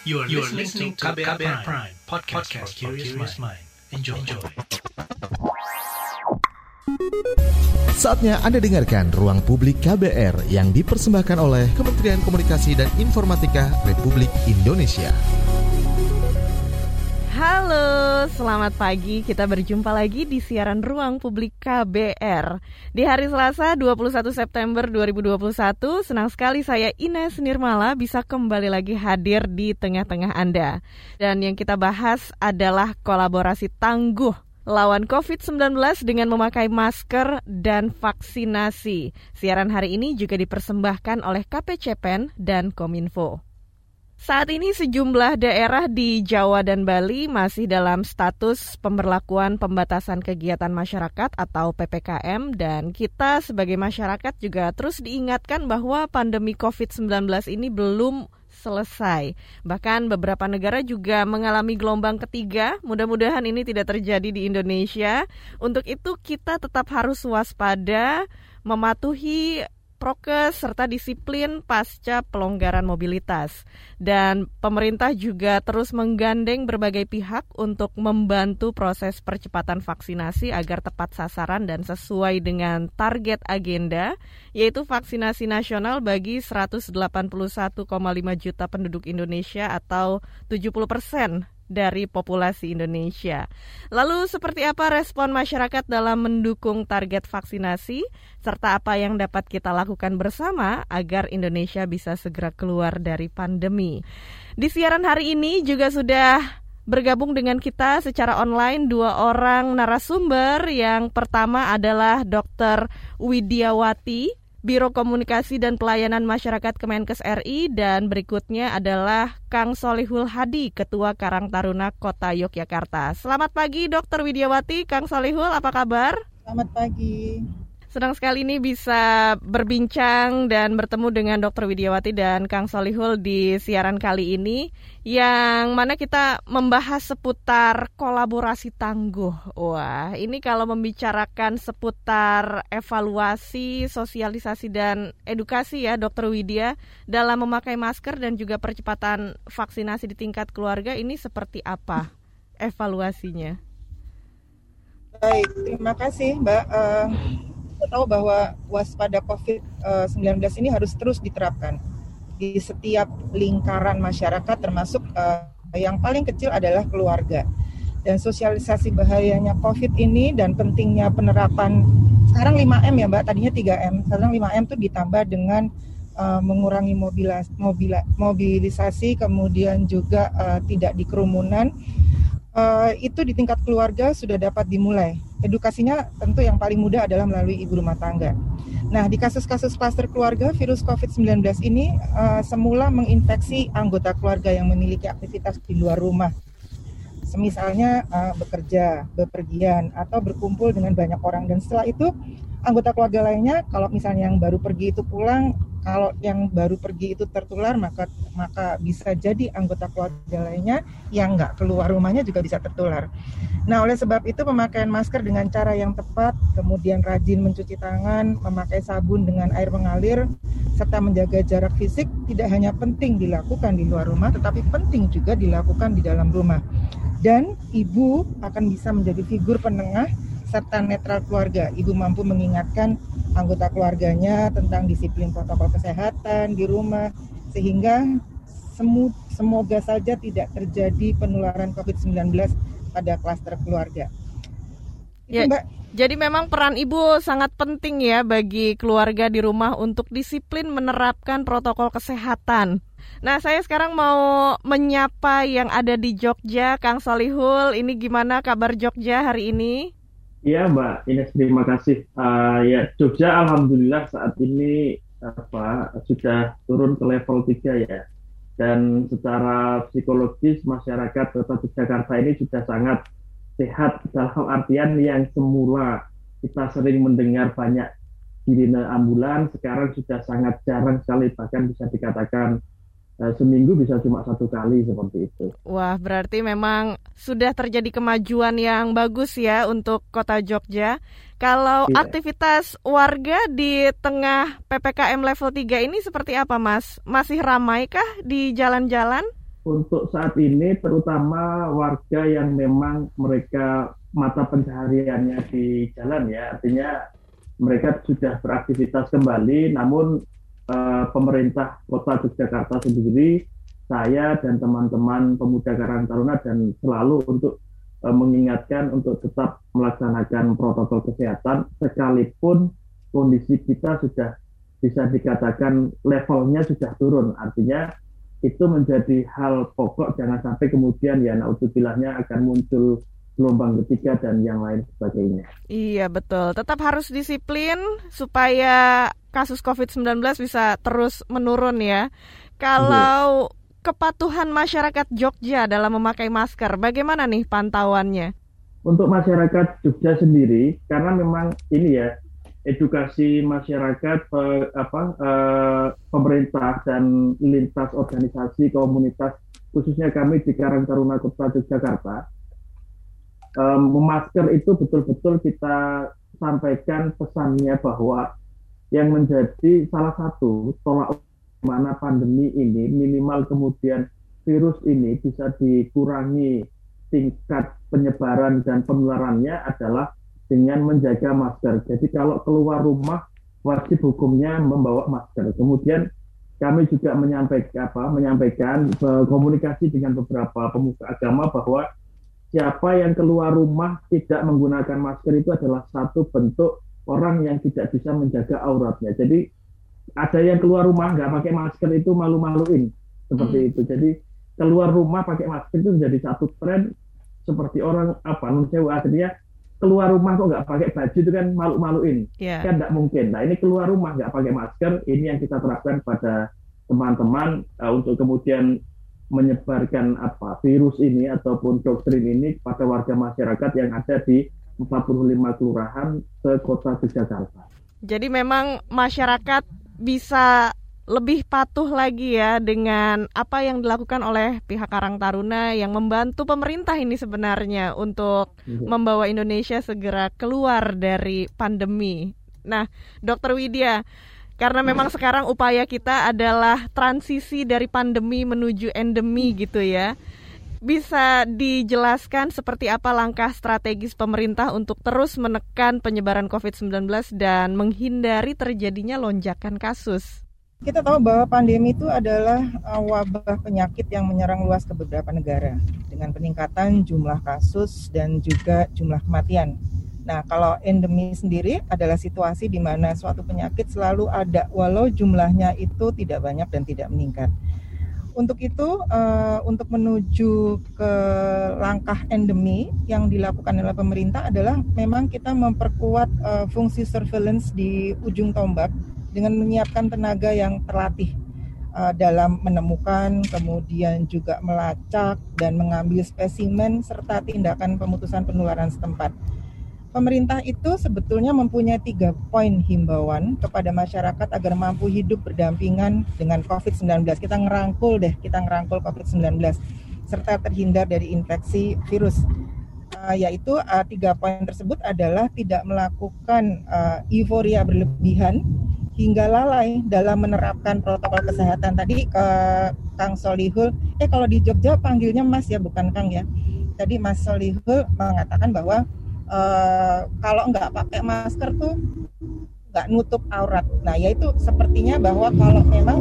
You are, you are listening to KBR, KBR Prime, Prime podcast, podcast for curious mind. Enjoy. Enjoy. Saatnya Anda dengarkan Ruang Publik KBR yang dipersembahkan oleh Kementerian Komunikasi dan Informatika Republik Indonesia. Halo, selamat pagi. Kita berjumpa lagi di siaran Ruang Publik KBR. Di hari Selasa 21 September 2021, senang sekali saya Ines Nirmala bisa kembali lagi hadir di tengah-tengah Anda. Dan yang kita bahas adalah kolaborasi tangguh lawan COVID-19 dengan memakai masker dan vaksinasi. Siaran hari ini juga dipersembahkan oleh KPCPEN dan Kominfo. Saat ini sejumlah daerah di Jawa dan Bali masih dalam status pemberlakuan pembatasan kegiatan masyarakat atau PPKM dan kita sebagai masyarakat juga terus diingatkan bahwa pandemi COVID-19 ini belum selesai. Bahkan beberapa negara juga mengalami gelombang ketiga. Mudah-mudahan ini tidak terjadi di Indonesia. Untuk itu kita tetap harus waspada, mematuhi prokes serta disiplin pasca pelonggaran mobilitas. Dan pemerintah juga terus menggandeng berbagai pihak untuk membantu proses percepatan vaksinasi agar tepat sasaran dan sesuai dengan target agenda, yaitu vaksinasi nasional bagi 181,5 juta penduduk Indonesia atau 70 persen dari populasi Indonesia. Lalu seperti apa respon masyarakat dalam mendukung target vaksinasi serta apa yang dapat kita lakukan bersama agar Indonesia bisa segera keluar dari pandemi. Di siaran hari ini juga sudah bergabung dengan kita secara online dua orang narasumber. Yang pertama adalah Dr. Widiawati Biro Komunikasi dan Pelayanan Masyarakat Kemenkes RI dan berikutnya adalah Kang Solihul Hadi, Ketua Karang Taruna Kota Yogyakarta. Selamat pagi Dokter Widiawati, Kang Solihul, apa kabar? Selamat pagi. Senang sekali ini bisa berbincang dan bertemu dengan Dr. Widiawati dan Kang Solihul di siaran kali ini yang mana kita membahas seputar kolaborasi tangguh. Wah, ini kalau membicarakan seputar evaluasi, sosialisasi dan edukasi ya Dr. Widya dalam memakai masker dan juga percepatan vaksinasi di tingkat keluarga ini seperti apa evaluasinya? Baik, terima kasih Mbak. Uh kita tahu bahwa waspada COVID-19 ini harus terus diterapkan di setiap lingkaran masyarakat termasuk uh, yang paling kecil adalah keluarga. Dan sosialisasi bahayanya COVID ini dan pentingnya penerapan sekarang 5M ya Mbak, tadinya 3M. Sekarang 5M itu ditambah dengan uh, mengurangi mobilas, mobila, mobilisasi kemudian juga uh, tidak dikerumunan. Uh, itu di tingkat keluarga sudah dapat dimulai edukasinya tentu yang paling mudah adalah melalui ibu rumah tangga. Nah, di kasus-kasus klaster keluarga, virus COVID-19 ini uh, semula menginfeksi anggota keluarga yang memiliki aktivitas di luar rumah. Semisalnya uh, bekerja, bepergian, atau berkumpul dengan banyak orang. Dan setelah itu, anggota keluarga lainnya, kalau misalnya yang baru pergi itu pulang, kalau yang baru pergi itu tertular maka maka bisa jadi anggota keluarga lainnya yang nggak keluar rumahnya juga bisa tertular. Nah oleh sebab itu pemakaian masker dengan cara yang tepat, kemudian rajin mencuci tangan, memakai sabun dengan air mengalir, serta menjaga jarak fisik tidak hanya penting dilakukan di luar rumah, tetapi penting juga dilakukan di dalam rumah. Dan ibu akan bisa menjadi figur penengah serta netral keluarga. Ibu mampu mengingatkan anggota keluarganya tentang disiplin protokol kesehatan di rumah sehingga semu semoga saja tidak terjadi penularan COVID-19 pada klaster keluarga. Ya, Mbak. Jadi memang peran ibu sangat penting ya bagi keluarga di rumah untuk disiplin menerapkan protokol kesehatan. Nah, saya sekarang mau menyapa yang ada di Jogja, Kang Solihul. Ini gimana kabar Jogja hari ini? Iya Mbak Ines terima kasih. Uh, ya Jogja alhamdulillah saat ini apa sudah turun ke level 3 ya. Dan secara psikologis masyarakat Kota Jakarta ini sudah sangat sehat dalam artian yang semula kita sering mendengar banyak sirine ambulan sekarang sudah sangat jarang sekali bahkan bisa dikatakan Eh, seminggu bisa cuma satu kali seperti itu. Wah, berarti memang sudah terjadi kemajuan yang bagus ya untuk kota Jogja. Kalau iya. aktivitas warga di tengah PPKM level 3 ini seperti apa, Mas? Masih ramai kah di jalan-jalan? untuk saat ini terutama warga yang memang mereka mata pencahariannya di jalan ya, artinya mereka sudah beraktivitas kembali, namun uh, pemerintah Kota Yogyakarta sendiri, saya dan teman-teman pemuda Karang Taruna dan selalu untuk uh, mengingatkan untuk tetap melaksanakan protokol kesehatan sekalipun kondisi kita sudah bisa dikatakan levelnya sudah turun, artinya itu menjadi hal pokok jangan sampai kemudian ya naudzubilahnya akan muncul gelombang ketiga dan yang lain sebagainya. Iya betul, tetap harus disiplin supaya kasus COVID-19 bisa terus menurun ya. Kalau kepatuhan masyarakat Jogja dalam memakai masker, bagaimana nih pantauannya? Untuk masyarakat Jogja sendiri, karena memang ini ya edukasi masyarakat eh, apa eh, pemerintah dan lintas organisasi komunitas khususnya kami di Karang Taruna Kota Yogyakarta eh, masker itu betul-betul kita sampaikan pesannya bahwa yang menjadi salah satu tolak mana pandemi ini minimal kemudian virus ini bisa dikurangi tingkat penyebaran dan penularannya adalah dengan menjaga masker. Jadi kalau keluar rumah wajib hukumnya membawa masker. Kemudian kami juga menyampaikan apa menyampaikan komunikasi dengan beberapa pemuka agama bahwa siapa yang keluar rumah tidak menggunakan masker itu adalah satu bentuk orang yang tidak bisa menjaga auratnya. Jadi ada yang keluar rumah nggak pakai masker itu malu-maluin seperti hmm. itu. Jadi keluar rumah pakai masker itu menjadi satu tren seperti orang apa nuncewa akhirnya keluar rumah kok nggak pakai baju itu kan malu-maluin yeah. kan nggak mungkin nah ini keluar rumah nggak pakai masker ini yang kita terapkan pada teman-teman uh, untuk kemudian menyebarkan apa virus ini ataupun doktrin ini pada warga masyarakat yang ada di 45 kelurahan se kota Jakarta. Jadi memang masyarakat bisa lebih patuh lagi ya dengan apa yang dilakukan oleh pihak Karang Taruna yang membantu pemerintah ini sebenarnya untuk ya. membawa Indonesia segera keluar dari pandemi. Nah, Dokter Widya, karena memang sekarang upaya kita adalah transisi dari pandemi menuju endemi gitu ya. Bisa dijelaskan seperti apa langkah strategis pemerintah untuk terus menekan penyebaran COVID-19 dan menghindari terjadinya lonjakan kasus? Kita tahu bahwa pandemi itu adalah uh, wabah penyakit yang menyerang luas ke beberapa negara dengan peningkatan jumlah kasus dan juga jumlah kematian. Nah, kalau endemi sendiri adalah situasi di mana suatu penyakit selalu ada walau jumlahnya itu tidak banyak dan tidak meningkat. Untuk itu, uh, untuk menuju ke langkah endemi yang dilakukan oleh pemerintah adalah memang kita memperkuat uh, fungsi surveillance di ujung tombak dengan menyiapkan tenaga yang terlatih uh, dalam menemukan, kemudian juga melacak dan mengambil spesimen serta tindakan pemutusan penularan setempat. Pemerintah itu sebetulnya mempunyai tiga poin himbauan kepada masyarakat agar mampu hidup berdampingan dengan COVID-19. Kita ngerangkul deh, kita ngerangkul COVID-19 serta terhindar dari infeksi virus. Uh, yaitu uh, tiga poin tersebut adalah tidak melakukan uh, euforia berlebihan hingga lalai dalam menerapkan protokol kesehatan. Tadi ke Kang Solihul, eh kalau di Jogja panggilnya Mas ya, bukan Kang ya. Tadi Mas Solihul mengatakan bahwa uh, kalau nggak pakai masker tuh nggak nutup aurat. Nah, yaitu sepertinya bahwa kalau memang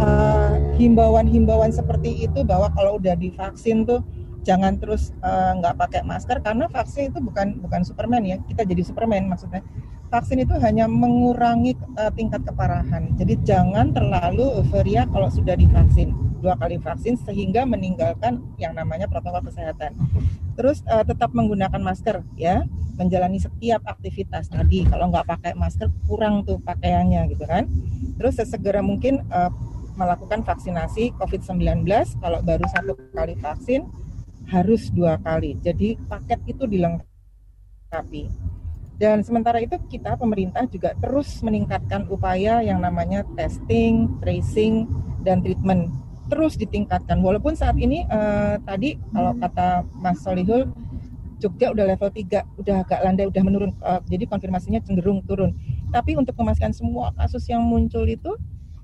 uh, himbauan-himbauan seperti itu bahwa kalau udah divaksin tuh jangan terus nggak uh, pakai masker karena vaksin itu bukan bukan Superman ya kita jadi Superman maksudnya vaksin itu hanya mengurangi uh, tingkat keparahan. Jadi jangan terlalu euforia kalau sudah divaksin dua kali vaksin sehingga meninggalkan yang namanya protokol kesehatan. Terus uh, tetap menggunakan masker ya, menjalani setiap aktivitas tadi. Kalau nggak pakai masker kurang tuh pakaiannya gitu kan. Terus sesegera mungkin uh, melakukan vaksinasi COVID-19. Kalau baru satu kali vaksin harus dua kali. Jadi paket itu dilengkapi dan sementara itu kita pemerintah juga terus meningkatkan upaya yang namanya testing, tracing, dan treatment terus ditingkatkan. Walaupun saat ini uh, tadi kalau kata Mas Solihul Jogja udah level 3, udah agak landai, udah menurun. Uh, jadi konfirmasinya cenderung turun. Tapi untuk memastikan semua kasus yang muncul itu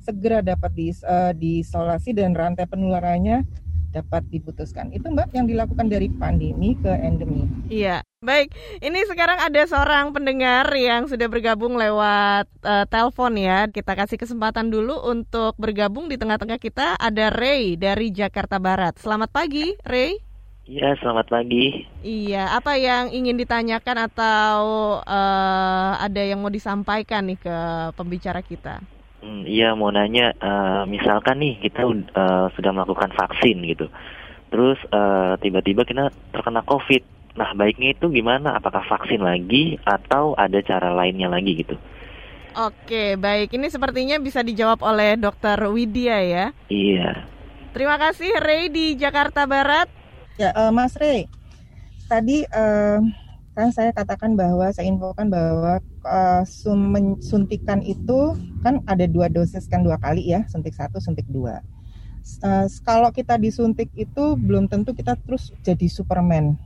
segera dapat di, uh, diisolasi dan rantai penularannya dapat diputuskan. Itu Mbak yang dilakukan dari pandemi ke endemi. Iya, baik. Ini sekarang ada seorang pendengar yang sudah bergabung lewat uh, telepon ya. Kita kasih kesempatan dulu untuk bergabung di tengah-tengah kita. Ada Ray dari Jakarta Barat. Selamat pagi, Ray. Iya, selamat pagi. Iya, apa yang ingin ditanyakan atau uh, ada yang mau disampaikan nih ke pembicara kita? Hmm, iya, mau nanya, uh, misalkan nih kita uh, sudah melakukan vaksin gitu, terus uh, tiba-tiba kita terkena COVID. Nah, baiknya itu gimana? Apakah vaksin lagi atau ada cara lainnya lagi gitu? Oke, baik. Ini sepertinya bisa dijawab oleh Dokter Widya ya. Iya. Terima kasih Ray di Jakarta Barat. Ya, uh, Mas Ray. Tadi uh, kan saya katakan bahwa saya infokan bahwa uh, suntikan itu kan ada dua dosis kan dua kali ya suntik satu suntik dua. Uh, kalau kita disuntik itu belum tentu kita terus jadi superman.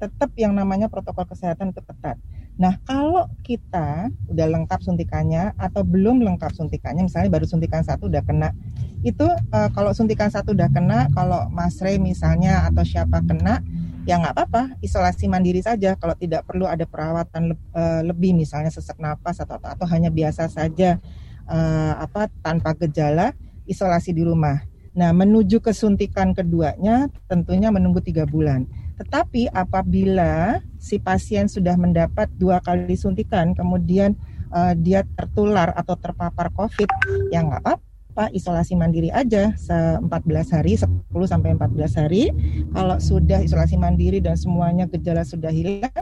Tetap yang namanya protokol kesehatan itu ketat. Nah kalau kita udah lengkap suntikannya atau belum lengkap suntikannya misalnya baru suntikan satu udah kena itu uh, kalau suntikan satu udah kena kalau Mas Ray misalnya atau siapa kena ya nggak apa-apa isolasi mandiri saja kalau tidak perlu ada perawatan le uh, lebih misalnya sesak napas atau atau, atau hanya biasa saja uh, apa tanpa gejala isolasi di rumah. Nah menuju kesuntikan keduanya tentunya menunggu tiga bulan. Tetapi apabila si pasien sudah mendapat dua kali suntikan kemudian uh, dia tertular atau terpapar COVID ya nggak apa-apa apa isolasi mandiri aja 14 hari 10 sampai 14 hari kalau sudah isolasi mandiri dan semuanya gejala sudah hilang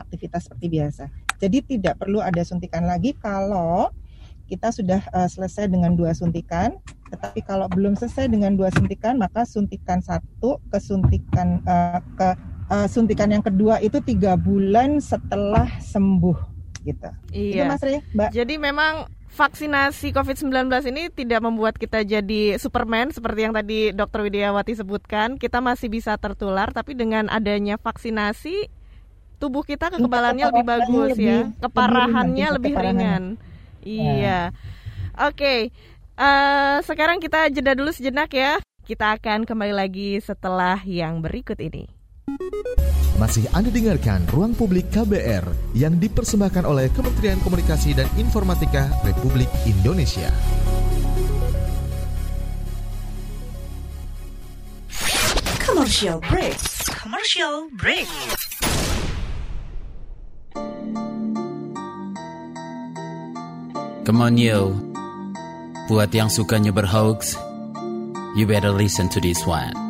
aktivitas seperti biasa jadi tidak perlu ada suntikan lagi kalau kita sudah uh, selesai dengan dua suntikan tetapi kalau belum selesai dengan dua suntikan maka suntikan satu ke suntikan uh, ke uh, suntikan yang kedua itu tiga bulan setelah sembuh gitu. Iya. Itu Mas Ria, Mbak. Jadi memang vaksinasi COVID-19 ini tidak membuat kita jadi Superman seperti yang tadi Dr. Widiawati sebutkan. Kita masih bisa tertular, tapi dengan adanya vaksinasi, tubuh kita kekebalannya lebih bagus lebih, ya, keparahannya lebih, lebih ringan. Iya. Ya. Oke, okay. uh, eh, sekarang kita jeda dulu sejenak ya. Kita akan kembali lagi setelah yang berikut ini. Masih Anda dengarkan Ruang Publik KBR yang dipersembahkan oleh Kementerian Komunikasi dan Informatika Republik Indonesia. Commercial break. Commercial break. Come on yo. Buat yang sukanya berhoax, you better listen to this one.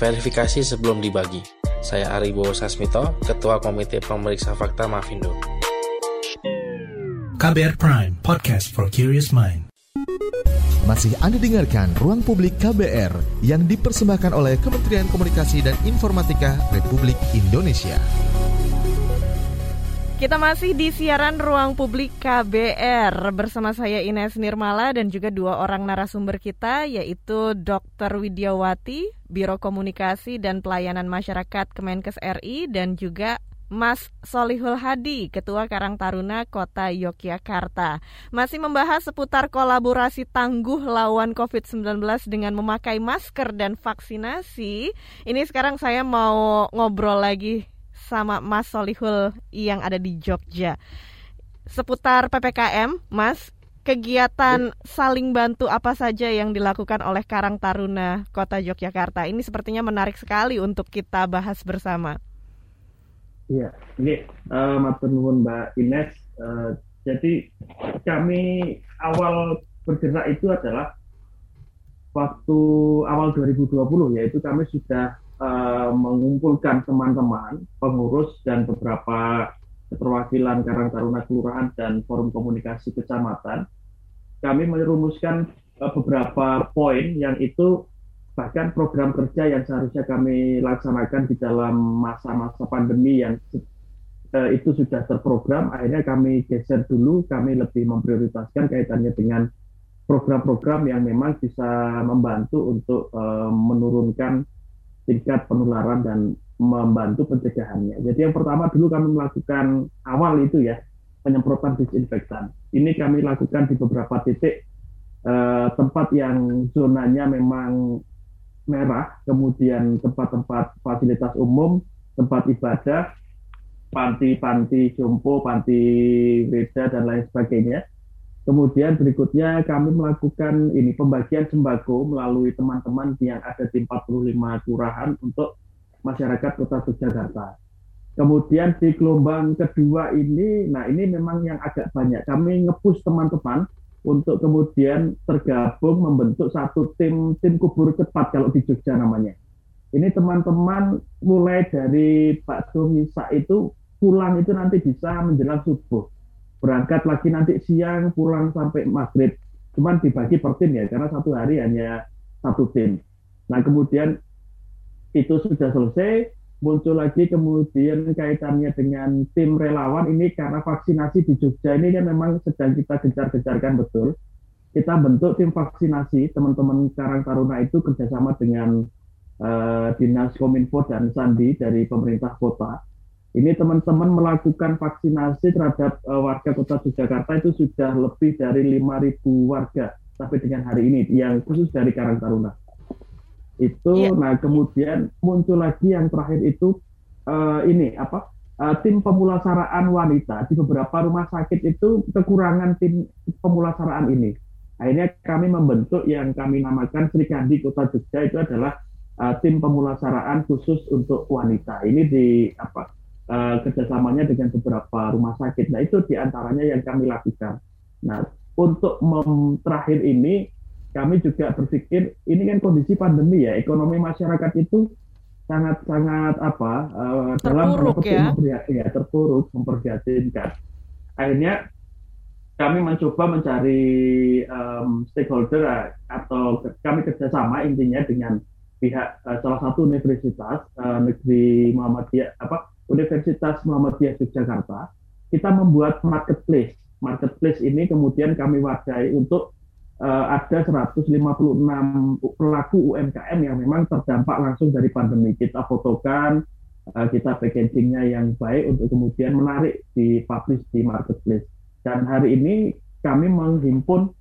verifikasi sebelum dibagi. Saya Aribo Sasmito, Ketua Komite Pemeriksa Fakta Mafindo. KBR Prime, podcast for curious mind. Masih Anda dengarkan Ruang Publik KBR yang dipersembahkan oleh Kementerian Komunikasi dan Informatika Republik Indonesia. Kita masih di siaran Ruang Publik KBR bersama saya Ines Nirmala dan juga dua orang narasumber kita yaitu Dr. Widyawati, Biro Komunikasi dan Pelayanan Masyarakat Kemenkes RI dan juga Mas Solihul Hadi, Ketua Karang Taruna Kota Yogyakarta. Masih membahas seputar kolaborasi tangguh lawan COVID-19 dengan memakai masker dan vaksinasi. Ini sekarang saya mau ngobrol lagi sama Mas Solihul yang ada di Jogja. Seputar PPKM, Mas, kegiatan saling bantu apa saja yang dilakukan oleh Karang Taruna Kota Yogyakarta. Ini sepertinya menarik sekali untuk kita bahas bersama. Iya, ini uh, Mbak Ines. Uh, jadi kami awal bergerak itu adalah waktu awal 2020 yaitu kami sudah uh, mengumpulkan teman-teman pengurus dan beberapa perwakilan Karang Taruna Kelurahan dan Forum Komunikasi Kecamatan, kami merumuskan uh, beberapa poin yang itu bahkan program kerja yang seharusnya kami laksanakan di dalam masa-masa pandemi yang uh, itu sudah terprogram, akhirnya kami geser dulu, kami lebih memprioritaskan kaitannya dengan program-program yang memang bisa membantu untuk uh, menurunkan tingkat penularan dan membantu pencegahannya. Jadi yang pertama dulu kami melakukan awal itu ya penyemprotan disinfektan. Ini kami lakukan di beberapa titik eh, tempat yang zonanya memang merah, kemudian tempat-tempat fasilitas umum, tempat ibadah, panti-panti jompo, panti weda dan lain sebagainya. Kemudian berikutnya kami melakukan ini pembagian sembako melalui teman-teman yang ada di 45 kelurahan untuk masyarakat Kota Yogyakarta. Kemudian di gelombang kedua ini, nah ini memang yang agak banyak. Kami ngepus teman-teman untuk kemudian tergabung membentuk satu tim tim kubur cepat kalau di Jogja namanya. Ini teman-teman mulai dari Pak Misa itu pulang itu nanti bisa menjelang subuh. Berangkat lagi nanti siang, pulang sampai maghrib. Cuman dibagi per tim ya, karena satu hari hanya satu tim. Nah kemudian itu sudah selesai, muncul lagi kemudian kaitannya dengan tim relawan ini karena vaksinasi di Jogja ini kan memang sedang kita gencar-gencarkan betul. Kita bentuk tim vaksinasi, teman-teman Karang Taruna itu kerjasama dengan uh, Dinas Kominfo dan Sandi dari pemerintah kota. Ini teman-teman melakukan vaksinasi terhadap uh, warga kota Yogyakarta itu sudah lebih dari 5.000 warga sampai dengan hari ini yang khusus dari Karang Taruna itu yeah. nah kemudian muncul lagi yang terakhir itu uh, ini apa uh, tim pemulasaraan wanita di beberapa rumah sakit itu kekurangan tim pemulasaraan ini. Akhirnya kami membentuk yang kami namakan Sri Kandi Kota Jogja itu adalah uh, tim pemulasaraan khusus untuk wanita. Ini di apa uh, kerjasamanya dengan beberapa rumah sakit nah itu di antaranya yang kami lakukan nah untuk terakhir ini kami juga berpikir ini kan kondisi pandemi ya, ekonomi masyarakat itu sangat-sangat apa uh, dalam ya. ya terpuruk, memprihatinkan. Akhirnya kami mencoba mencari um, stakeholder uh, atau kami kerjasama intinya dengan pihak uh, salah satu universitas uh, negeri Muhammadiyah apa Universitas Muhammadiyah Yogyakarta kita membuat marketplace marketplace ini kemudian kami wadai untuk uh, ada 156 pelaku UMKM yang memang terdampak langsung dari pandemi. Kita fotokan, uh, kita packagingnya yang baik untuk kemudian menarik di publish di marketplace. Dan hari ini kami menghimpun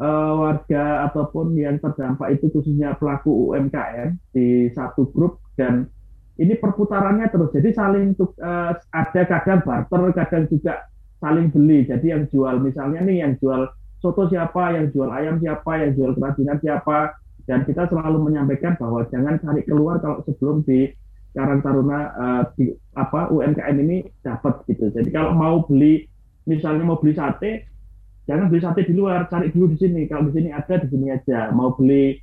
uh, warga ataupun yang terdampak itu khususnya pelaku UMKM di satu grup dan ini perputarannya terus. Jadi saling uh, ada kadang barter, kadang juga saling beli. Jadi yang jual misalnya nih yang jual soto siapa, yang jual ayam siapa, yang jual kerajinan siapa, dan kita selalu menyampaikan bahwa jangan cari keluar kalau sebelum di Karang Taruna uh, di apa UMKM ini dapat gitu. Jadi kalau mau beli misalnya mau beli sate, jangan beli sate di luar, cari dulu di sini. Kalau di sini ada di sini aja. Mau beli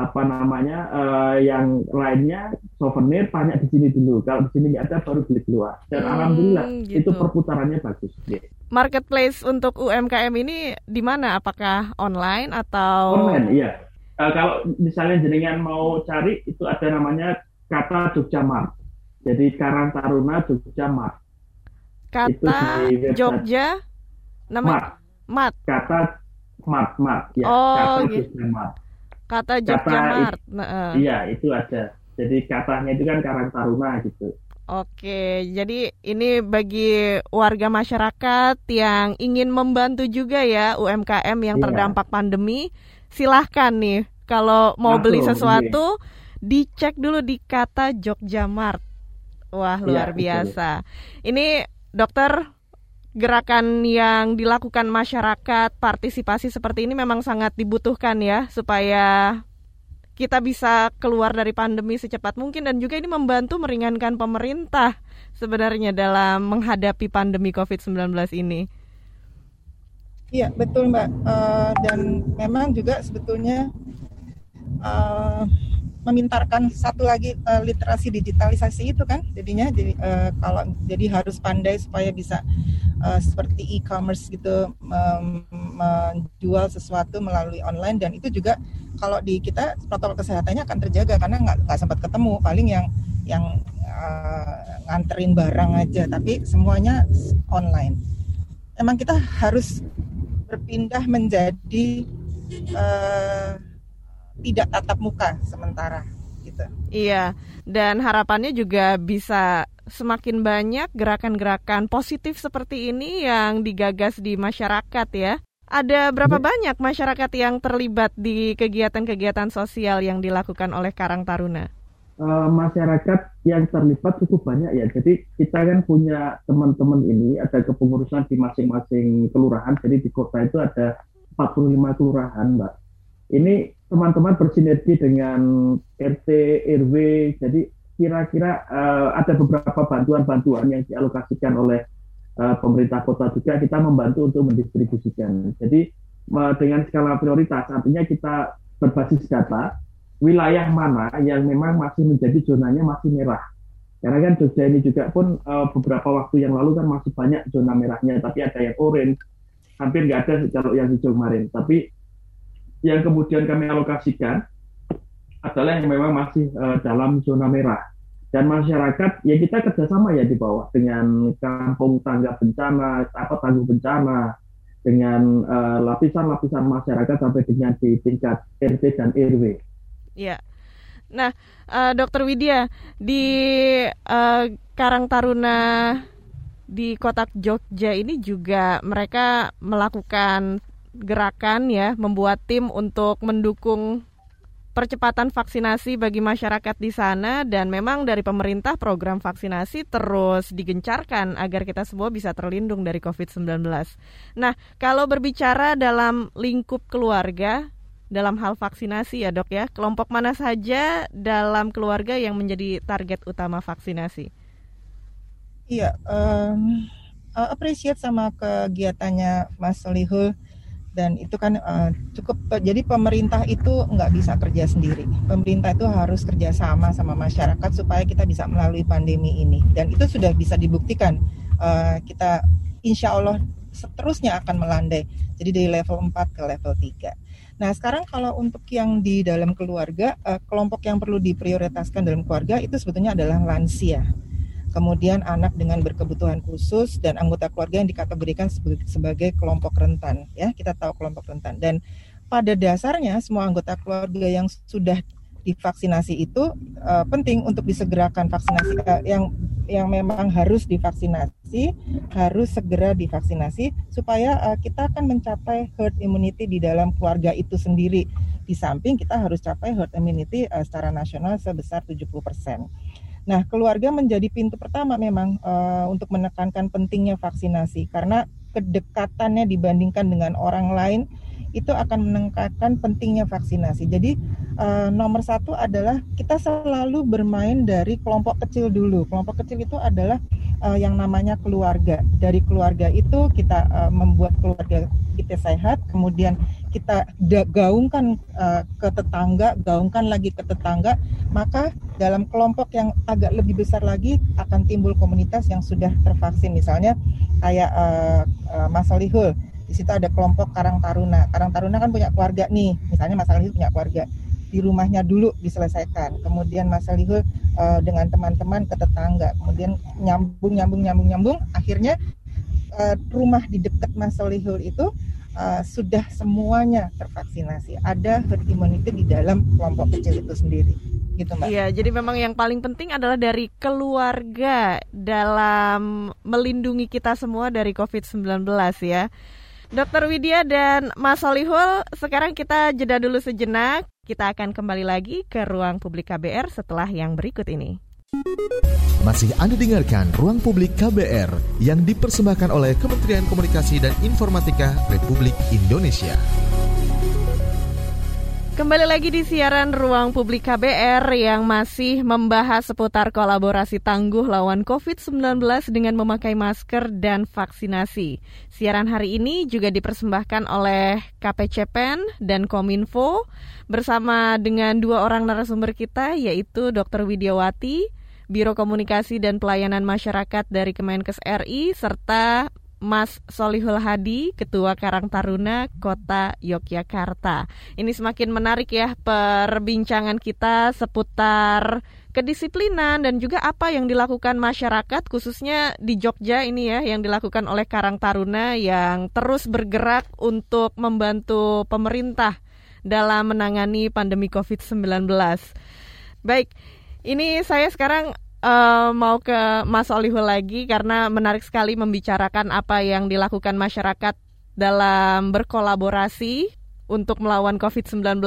apa namanya uh, yang lainnya souvenir tanya di sini dulu. Kalau di sini nggak ada baru beli keluar. Dan hmm, alhamdulillah gitu. itu perputarannya bagus. Yeah. marketplace untuk UMKM ini di mana? Apakah online atau online iya. Uh, kalau misalnya jenengan mau cari itu ada namanya kata Jogja Mart. Jadi Karang Taruna Jogja Mart. Kata Jogja nama Mart. kata Mart Mart ya oh, kata gitu. Jogja Mart Kata Jogja Mart. Nah, iya, itu ada. Jadi katanya itu kan Karang Taruna gitu. Oke, jadi ini bagi warga masyarakat yang ingin membantu juga ya UMKM yang iya. terdampak pandemi, silahkan nih kalau mau Masuk, beli sesuatu iya. dicek dulu di kata Jogja Mart. Wah iya, luar iya, biasa. Betul. Ini dokter gerakan yang dilakukan masyarakat, partisipasi seperti ini memang sangat dibutuhkan ya supaya kita bisa keluar dari pandemi secepat mungkin dan juga ini membantu meringankan pemerintah sebenarnya dalam menghadapi pandemi COVID-19 ini. Iya betul Mbak uh, dan memang juga sebetulnya uh, memintarkan satu lagi uh, literasi digitalisasi itu kan jadinya jadi uh, kalau jadi harus pandai supaya bisa uh, seperti e-commerce gitu menjual sesuatu melalui online dan itu juga kalau di kita protokol kesehatannya akan terjaga karena nggak nggak sempat ketemu. Paling yang yang uh, nganterin barang aja tapi semuanya online. Emang kita harus berpindah menjadi uh, tidak tatap muka sementara gitu. Iya, dan harapannya juga bisa semakin banyak gerakan-gerakan positif seperti ini yang digagas di masyarakat ya. Ada berapa ya. banyak masyarakat yang terlibat di kegiatan-kegiatan sosial yang dilakukan oleh Karang Taruna? Uh, masyarakat yang terlibat cukup banyak ya. Jadi kita kan punya teman-teman ini ada kepengurusan di masing-masing kelurahan. Jadi di kota itu ada 45 kelurahan, Mbak. Ini teman-teman bersinergi dengan RT, RW. Jadi kira-kira uh, ada beberapa bantuan-bantuan yang dialokasikan oleh uh, pemerintah kota juga kita membantu untuk mendistribusikan. Jadi uh, dengan skala prioritas artinya kita berbasis data wilayah mana yang memang masih menjadi zonanya masih merah. Karena kan Jogja ini juga pun uh, beberapa waktu yang lalu kan masih banyak zona merahnya, tapi ada yang orange, hampir nggak ada kalau yang hijau kemarin. Tapi yang kemudian kami alokasikan adalah yang memang masih uh, dalam zona merah. Dan masyarakat, ya kita kerjasama ya di bawah dengan kampung tangga bencana, apa tangguh bencana, dengan eh, lapisan-lapisan uh, masyarakat sampai dengan di tingkat RT dan RW. Ya. Nah, uh, Dokter Widya di uh, Karang Taruna di Kota Jogja ini juga mereka melakukan gerakan ya, membuat tim untuk mendukung percepatan vaksinasi bagi masyarakat di sana dan memang dari pemerintah program vaksinasi terus digencarkan agar kita semua bisa terlindung dari COVID-19. Nah, kalau berbicara dalam lingkup keluarga dalam hal vaksinasi ya, Dok ya, kelompok mana saja dalam keluarga yang menjadi target utama vaksinasi? Iya, um, appreciate sama kegiatannya Mas Solihul dan itu kan uh, cukup jadi pemerintah itu nggak bisa kerja sendiri. Pemerintah itu harus kerjasama sama masyarakat supaya kita bisa melalui pandemi ini. Dan itu sudah bisa dibuktikan. Uh, kita insya Allah seterusnya akan melandai. Jadi dari level 4 ke level 3 nah sekarang kalau untuk yang di dalam keluarga uh, kelompok yang perlu diprioritaskan dalam keluarga itu sebetulnya adalah lansia kemudian anak dengan berkebutuhan khusus dan anggota keluarga yang dikategorikan sebagai kelompok rentan ya. Kita tahu kelompok rentan. Dan pada dasarnya semua anggota keluarga yang sudah divaksinasi itu uh, penting untuk disegerakan vaksinasi. Uh, yang yang memang harus divaksinasi harus segera divaksinasi supaya uh, kita akan mencapai herd immunity di dalam keluarga itu sendiri. Di samping kita harus capai herd immunity uh, secara nasional sebesar 70%. Nah, keluarga menjadi pintu pertama memang uh, untuk menekankan pentingnya vaksinasi karena kedekatannya dibandingkan dengan orang lain itu akan meningkatkan pentingnya vaksinasi. Jadi uh, nomor satu adalah kita selalu bermain dari kelompok kecil dulu. Kelompok kecil itu adalah uh, yang namanya keluarga. Dari keluarga itu kita uh, membuat keluarga kita sehat, kemudian kita gaungkan uh, ke tetangga, gaungkan lagi ke tetangga, maka dalam kelompok yang agak lebih besar lagi akan timbul komunitas yang sudah tervaksin. Misalnya kayak uh, uh, Mas Solihul, di situ ada kelompok Karang Taruna. Karang Taruna kan punya keluarga nih, misalnya Mas Solihul punya keluarga di rumahnya dulu diselesaikan. Kemudian Mas Solihul uh, dengan teman-teman ke tetangga, kemudian nyambung nyambung nyambung nyambung, akhirnya uh, rumah di dekat Mas Solihul itu uh, sudah semuanya tervaksinasi. Ada herd immunity di dalam kelompok kecil itu sendiri. Gitu, Mbak. Iya, jadi memang yang paling penting adalah dari keluarga dalam melindungi kita semua dari COVID-19 ya. Dokter Widya dan Mas Solihul, sekarang kita jeda dulu sejenak. Kita akan kembali lagi ke ruang publik KBR setelah yang berikut ini. Masih Anda dengarkan Ruang Publik KBR yang dipersembahkan oleh Kementerian Komunikasi dan Informatika Republik Indonesia. Kembali lagi di siaran Ruang Publik KBR yang masih membahas seputar kolaborasi tangguh lawan COVID-19 dengan memakai masker dan vaksinasi. Siaran hari ini juga dipersembahkan oleh KPCPEN dan Kominfo bersama dengan dua orang narasumber kita yaitu Dr. Widiawati, Biro Komunikasi dan Pelayanan Masyarakat dari Kemenkes RI serta Mas Solihul Hadi, Ketua Karang Taruna Kota Yogyakarta. Ini semakin menarik ya perbincangan kita seputar kedisiplinan dan juga apa yang dilakukan masyarakat khususnya di Jogja ini ya yang dilakukan oleh Karang Taruna yang terus bergerak untuk membantu pemerintah dalam menangani pandemi COVID-19. Baik, ini saya sekarang uh, mau ke Mas Olihul lagi karena menarik sekali membicarakan apa yang dilakukan masyarakat dalam berkolaborasi untuk melawan COVID-19.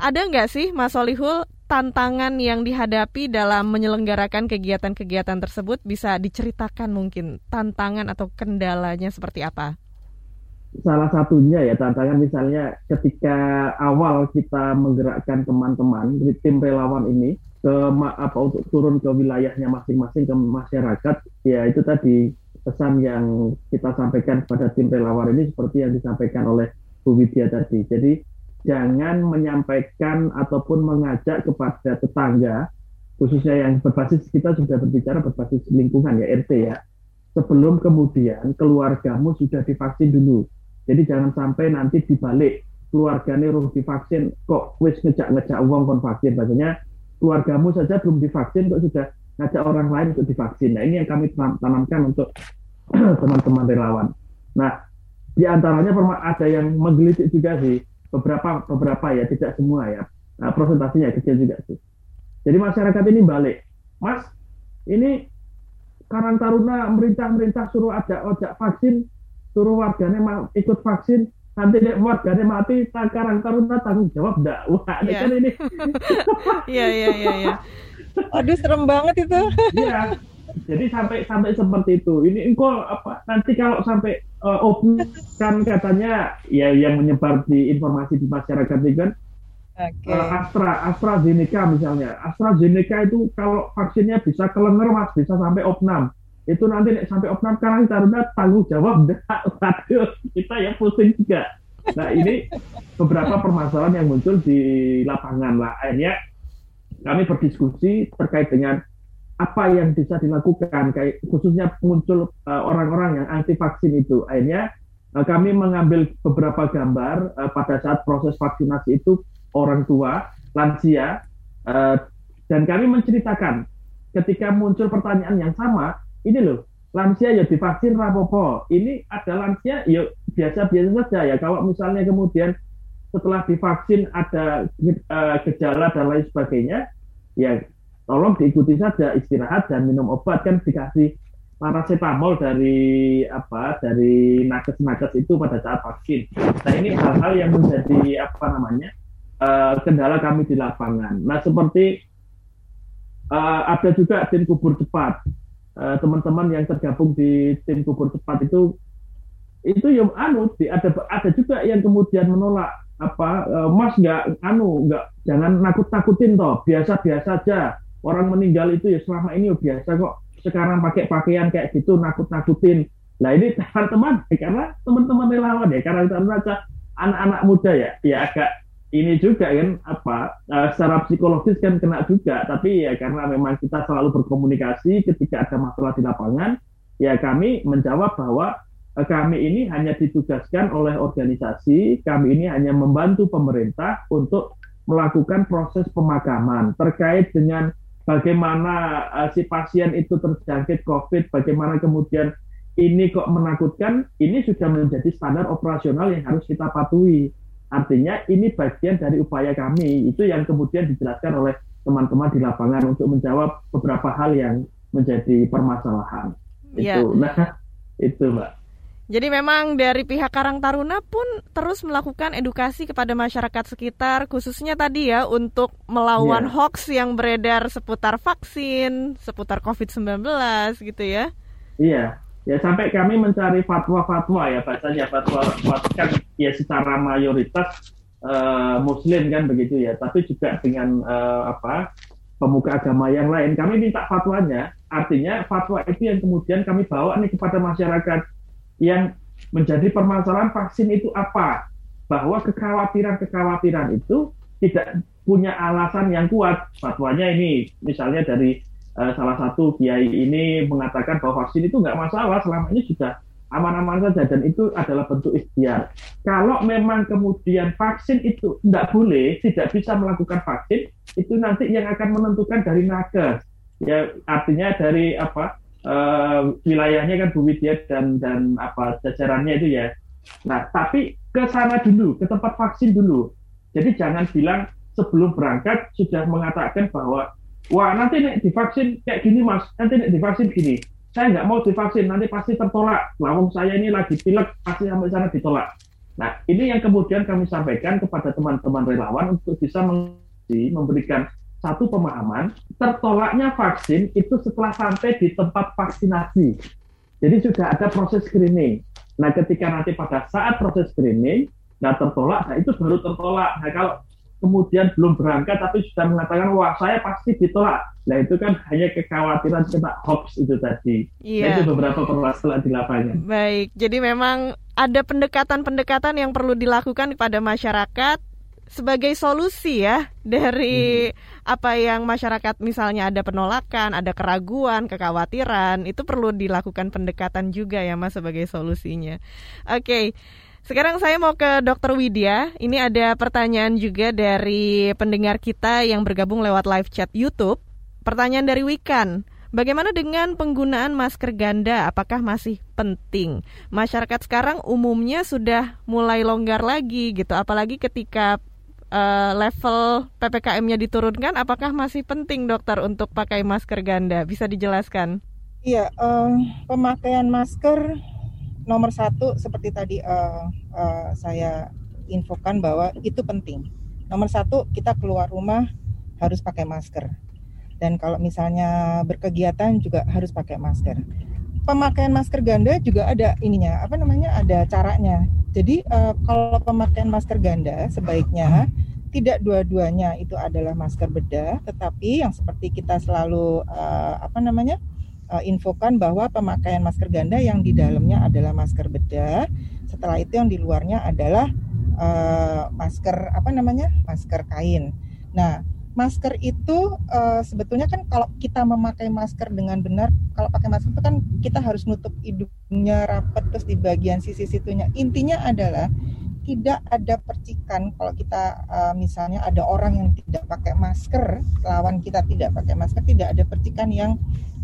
Ada nggak sih Mas Olihul tantangan yang dihadapi dalam menyelenggarakan kegiatan-kegiatan tersebut bisa diceritakan mungkin tantangan atau kendalanya seperti apa? Salah satunya ya tantangan misalnya ketika awal kita menggerakkan teman-teman tim relawan ini ke apa untuk turun ke wilayahnya masing-masing ke masyarakat ya itu tadi pesan yang kita sampaikan pada tim relawan ini seperti yang disampaikan oleh Bu Widya tadi. Jadi jangan menyampaikan ataupun mengajak kepada tetangga khususnya yang berbasis kita sudah berbicara berbasis lingkungan ya RT ya sebelum kemudian keluargamu sudah divaksin dulu. Jadi jangan sampai nanti dibalik keluarganya harus divaksin kok wis ngejak-ngejak uang kon vaksin. Keluargamu saja belum divaksin kok sudah ngajak orang lain untuk divaksin. Nah ini yang kami tanamkan untuk teman-teman relawan. Nah di antaranya ada yang menggelitik juga sih beberapa beberapa ya tidak semua ya nah, presentasinya kecil juga sih. Jadi masyarakat ini balik, Mas ini Karang Taruna merintah-merintah suruh ada ojek vaksin, suruh warganya ikut vaksin, nanti dek warganya mati sekarang taruna tanggung jawab enggak wah yeah. kan ini? Iya iya iya iya. Aduh serem banget itu. Iya. Jadi sampai sampai seperti itu. Ini engkau apa nanti kalau sampai uh, open kan katanya ya yang menyebar di informasi di masyarakat itu kan okay. uh, eh, Astra AstraZeneca misalnya. AstraZeneca itu kalau vaksinnya bisa kelenger mas bisa sampai opnam itu nanti sampai opnam karena Taruna tanggung jawab waduh kita ya pusing juga. Nah ini beberapa permasalahan yang muncul di lapangan lah. Akhirnya kami berdiskusi terkait dengan apa yang bisa dilakukan. Kayak khususnya muncul uh, orang-orang yang anti vaksin itu. Akhirnya uh, kami mengambil beberapa gambar uh, pada saat proses vaksinasi itu orang tua lansia uh, dan kami menceritakan ketika muncul pertanyaan yang sama ini loh lansia ya divaksin rapopo ini ada lansia ya biasa-biasa saja ya kalau misalnya kemudian setelah divaksin ada uh, gejala dan lain sebagainya ya tolong diikuti saja istirahat dan minum obat kan dikasih paracetamol dari apa dari nakes-nakes itu pada saat vaksin. Nah ini hal-hal yang menjadi apa namanya uh, kendala kami di lapangan. Nah seperti uh, ada juga tim kubur cepat eh, teman-teman yang tergabung di tim kubur cepat itu itu yang anu ada ada juga yang kemudian menolak apa uh, mas nggak anu nggak jangan nakut nakutin toh biasa biasa aja. Orang meninggal itu ya selama ini biasa kok sekarang pakai pakaian kayak gitu nakut nakutin nah ini teman-teman karena teman-teman relawan ya karena kita anak-anak muda ya ya agak ini juga kan apa uh, secara psikologis kan kena juga. Tapi ya karena memang kita selalu berkomunikasi ketika ada masalah di lapangan ya kami menjawab bahwa uh, kami ini hanya ditugaskan oleh organisasi kami ini hanya membantu pemerintah untuk melakukan proses pemakaman terkait dengan bagaimana uh, si pasien itu terjangkit COVID bagaimana kemudian ini kok menakutkan ini sudah menjadi standar operasional yang harus kita patuhi Artinya ini bagian dari upaya kami itu yang kemudian dijelaskan oleh teman-teman di lapangan untuk menjawab beberapa hal yang menjadi permasalahan. Ya. Itu, nah itu mbak. Jadi memang dari pihak Karang Taruna pun terus melakukan edukasi kepada masyarakat sekitar, khususnya tadi ya untuk melawan ya. hoax yang beredar seputar vaksin, seputar COVID-19 gitu ya. Iya, ya sampai kami mencari fatwa-fatwa ya bacanya fatwa, fatwa kan ya secara mayoritas uh, muslim kan begitu ya. Tapi juga dengan uh, apa pemuka agama yang lain. Kami minta fatwanya artinya fatwa itu yang kemudian kami bawa nih kepada masyarakat yang menjadi permasalahan vaksin itu apa? Bahwa kekhawatiran-kekhawatiran itu tidak punya alasan yang kuat. Fatwanya ini misalnya dari uh, salah satu kiai ini mengatakan bahwa vaksin itu nggak masalah selama ini sudah aman-aman saja dan itu adalah bentuk ikhtiar. Kalau memang kemudian vaksin itu tidak boleh, tidak bisa melakukan vaksin, itu nanti yang akan menentukan dari nakes. Ya artinya dari apa uh, wilayahnya kan Bu Widya dan dan apa jajarannya itu ya. Nah, tapi ke sana dulu, ke tempat vaksin dulu. Jadi jangan bilang sebelum berangkat sudah mengatakan bahwa wah nanti nih divaksin kayak gini mas, nanti nih divaksin gini saya nggak mau divaksin, nanti pasti tertolak. Lawang saya ini lagi pilek, pasti sampai sana ditolak. Nah, ini yang kemudian kami sampaikan kepada teman-teman relawan untuk bisa memberikan satu pemahaman, tertolaknya vaksin itu setelah sampai di tempat vaksinasi. Jadi sudah ada proses screening. Nah, ketika nanti pada saat proses screening, nah tertolak, nah itu baru tertolak. Nah, kalau kemudian belum berangkat tapi sudah mengatakan wah saya pasti ditolak. Nah itu kan hanya kekhawatiran kena hoax itu tadi. Iya. Nah, itu beberapa permasalahan di lapangan. Baik, jadi memang ada pendekatan-pendekatan yang perlu dilakukan kepada masyarakat sebagai solusi ya dari hmm. apa yang masyarakat misalnya ada penolakan, ada keraguan, kekhawatiran, itu perlu dilakukan pendekatan juga ya Mas sebagai solusinya. Oke. Okay. Sekarang saya mau ke Dr. Widya. Ini ada pertanyaan juga dari pendengar kita yang bergabung lewat live chat YouTube. Pertanyaan dari Wikan. Bagaimana dengan penggunaan masker ganda? Apakah masih penting? Masyarakat sekarang umumnya sudah mulai longgar lagi gitu, apalagi ketika uh, level ppkm-nya diturunkan. Apakah masih penting, dokter, untuk pakai masker ganda? Bisa dijelaskan? Iya, uh, pemakaian masker nomor satu seperti tadi uh, uh, saya infokan bahwa itu penting. Nomor satu kita keluar rumah harus pakai masker dan kalau misalnya berkegiatan juga harus pakai masker. Pemakaian masker ganda juga ada ininya apa namanya ada caranya. Jadi uh, kalau pemakaian masker ganda sebaiknya tidak dua-duanya itu adalah masker bedah, tetapi yang seperti kita selalu uh, apa namanya uh, infokan bahwa pemakaian masker ganda yang di dalamnya adalah masker bedah. Setelah itu yang di luarnya adalah uh, masker apa namanya? masker kain. Nah, masker itu uh, sebetulnya kan kalau kita memakai masker dengan benar, kalau pakai masker itu kan kita harus nutup hidungnya rapat terus di bagian sisi situnya. Intinya adalah tidak ada percikan kalau kita uh, misalnya ada orang yang tidak pakai masker lawan kita tidak pakai masker tidak ada percikan yang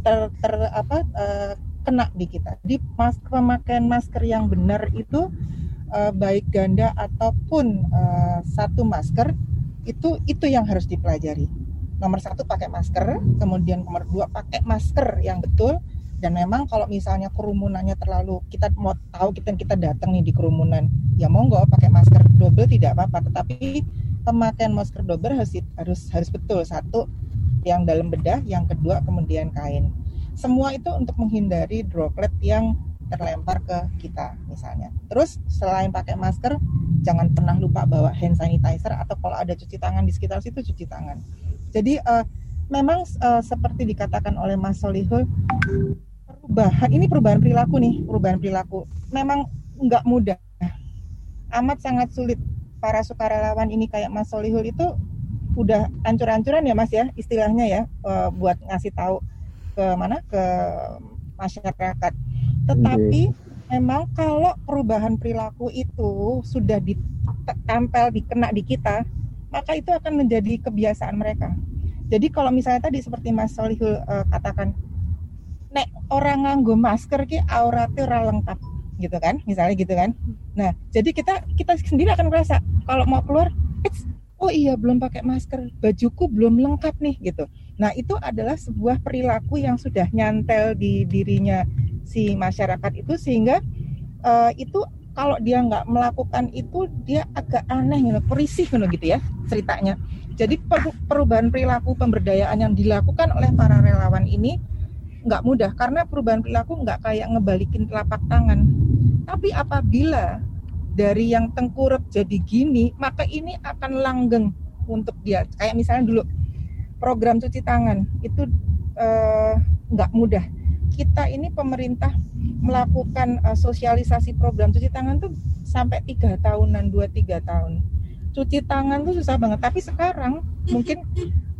ter, ter apa uh, kena di kita. Di mas, pemakaian masker yang benar itu uh, baik ganda ataupun uh, satu masker itu itu yang harus dipelajari. Nomor satu pakai masker, kemudian nomor dua pakai masker yang betul. Dan memang kalau misalnya kerumunannya terlalu kita mau tahu kita kita datang nih di kerumunan, ya monggo pakai masker double tidak apa-apa. Tetapi pemakaian masker double harus harus harus betul satu yang dalam bedah, yang kedua kemudian kain. Semua itu untuk menghindari droplet yang terlempar ke kita misalnya. Terus selain pakai masker, jangan pernah lupa bawa hand sanitizer atau kalau ada cuci tangan di sekitar situ cuci tangan. Jadi uh, memang uh, seperti dikatakan oleh Mas Solihul, perubahan ini perubahan perilaku nih, perubahan perilaku memang nggak mudah, amat sangat sulit. Para sukarelawan ini kayak Mas Solihul itu udah ancur-ancuran ya mas ya istilahnya ya uh, buat ngasih tahu ke mana? Ke masyarakat. Tetapi okay. memang kalau perubahan perilaku itu sudah ditempel dikena di kita maka itu akan menjadi kebiasaan mereka. Jadi kalau misalnya tadi seperti Mas Solihul uh, katakan nek orang nganggo masker ki auratnya ora lengkap gitu kan misalnya gitu kan. Nah jadi kita kita sendiri akan merasa kalau mau keluar oh iya belum pakai masker, bajuku belum lengkap nih gitu. Nah itu adalah sebuah perilaku yang sudah nyantel di dirinya si masyarakat itu sehingga uh, itu kalau dia nggak melakukan itu dia agak aneh gitu, perisih gitu ya ceritanya. Jadi perubahan perilaku pemberdayaan yang dilakukan oleh para relawan ini nggak mudah karena perubahan perilaku nggak kayak ngebalikin telapak tangan. Tapi apabila dari yang tengkurap jadi gini, maka ini akan langgeng untuk dia. Kayak misalnya dulu program cuci tangan itu eh, nggak uh, mudah. Kita ini pemerintah melakukan uh, sosialisasi program cuci tangan tuh sampai tiga tahunan, dua tiga tahun. Cuci tangan tuh susah banget. Tapi sekarang mungkin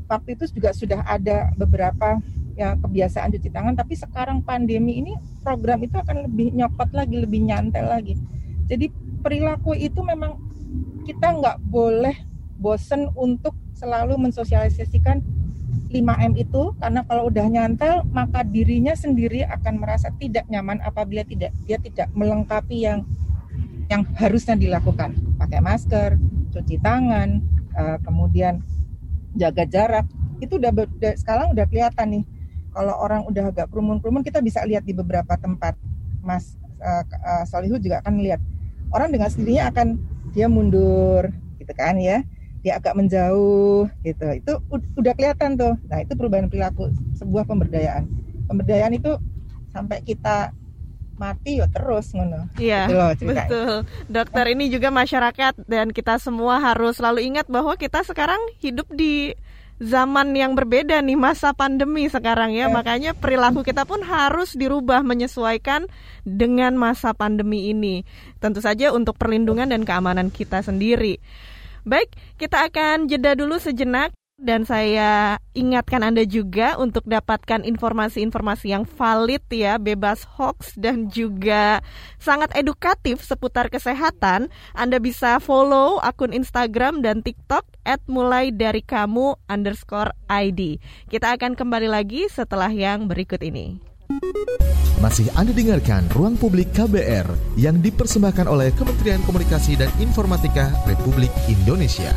waktu itu juga sudah ada beberapa ya kebiasaan cuci tangan tapi sekarang pandemi ini program itu akan lebih nyopot lagi lebih nyantel lagi jadi perilaku itu memang kita nggak boleh bosen untuk selalu mensosialisasikan 5M itu karena kalau udah nyantel maka dirinya sendiri akan merasa tidak nyaman apabila tidak dia tidak melengkapi yang yang harusnya dilakukan. Pakai masker cuci tangan uh, kemudian jaga jarak. Itu udah, udah sekarang udah kelihatan nih kalau orang udah agak kerumun-kerumun kita bisa lihat di beberapa tempat. Mas uh, uh, Solihu juga akan lihat orang dengan sendirinya akan dia mundur gitu kan ya dia agak menjauh gitu itu udah kelihatan tuh nah itu perubahan perilaku sebuah pemberdayaan pemberdayaan itu sampai kita mati ya terus ngono. Iya. Gitu betul. Dokter ini juga masyarakat dan kita semua harus selalu ingat bahwa kita sekarang hidup di zaman yang berbeda nih masa pandemi sekarang ya. ya. Makanya perilaku kita pun harus dirubah menyesuaikan dengan masa pandemi ini. Tentu saja untuk perlindungan dan keamanan kita sendiri. Baik, kita akan jeda dulu sejenak dan saya ingatkan Anda juga untuk dapatkan informasi-informasi yang valid ya, bebas hoax dan juga sangat edukatif seputar kesehatan. Anda bisa follow akun Instagram dan TikTok at mulai dari kamu underscore ID. Kita akan kembali lagi setelah yang berikut ini. Masih Anda dengarkan Ruang Publik KBR yang dipersembahkan oleh Kementerian Komunikasi dan Informatika Republik Indonesia.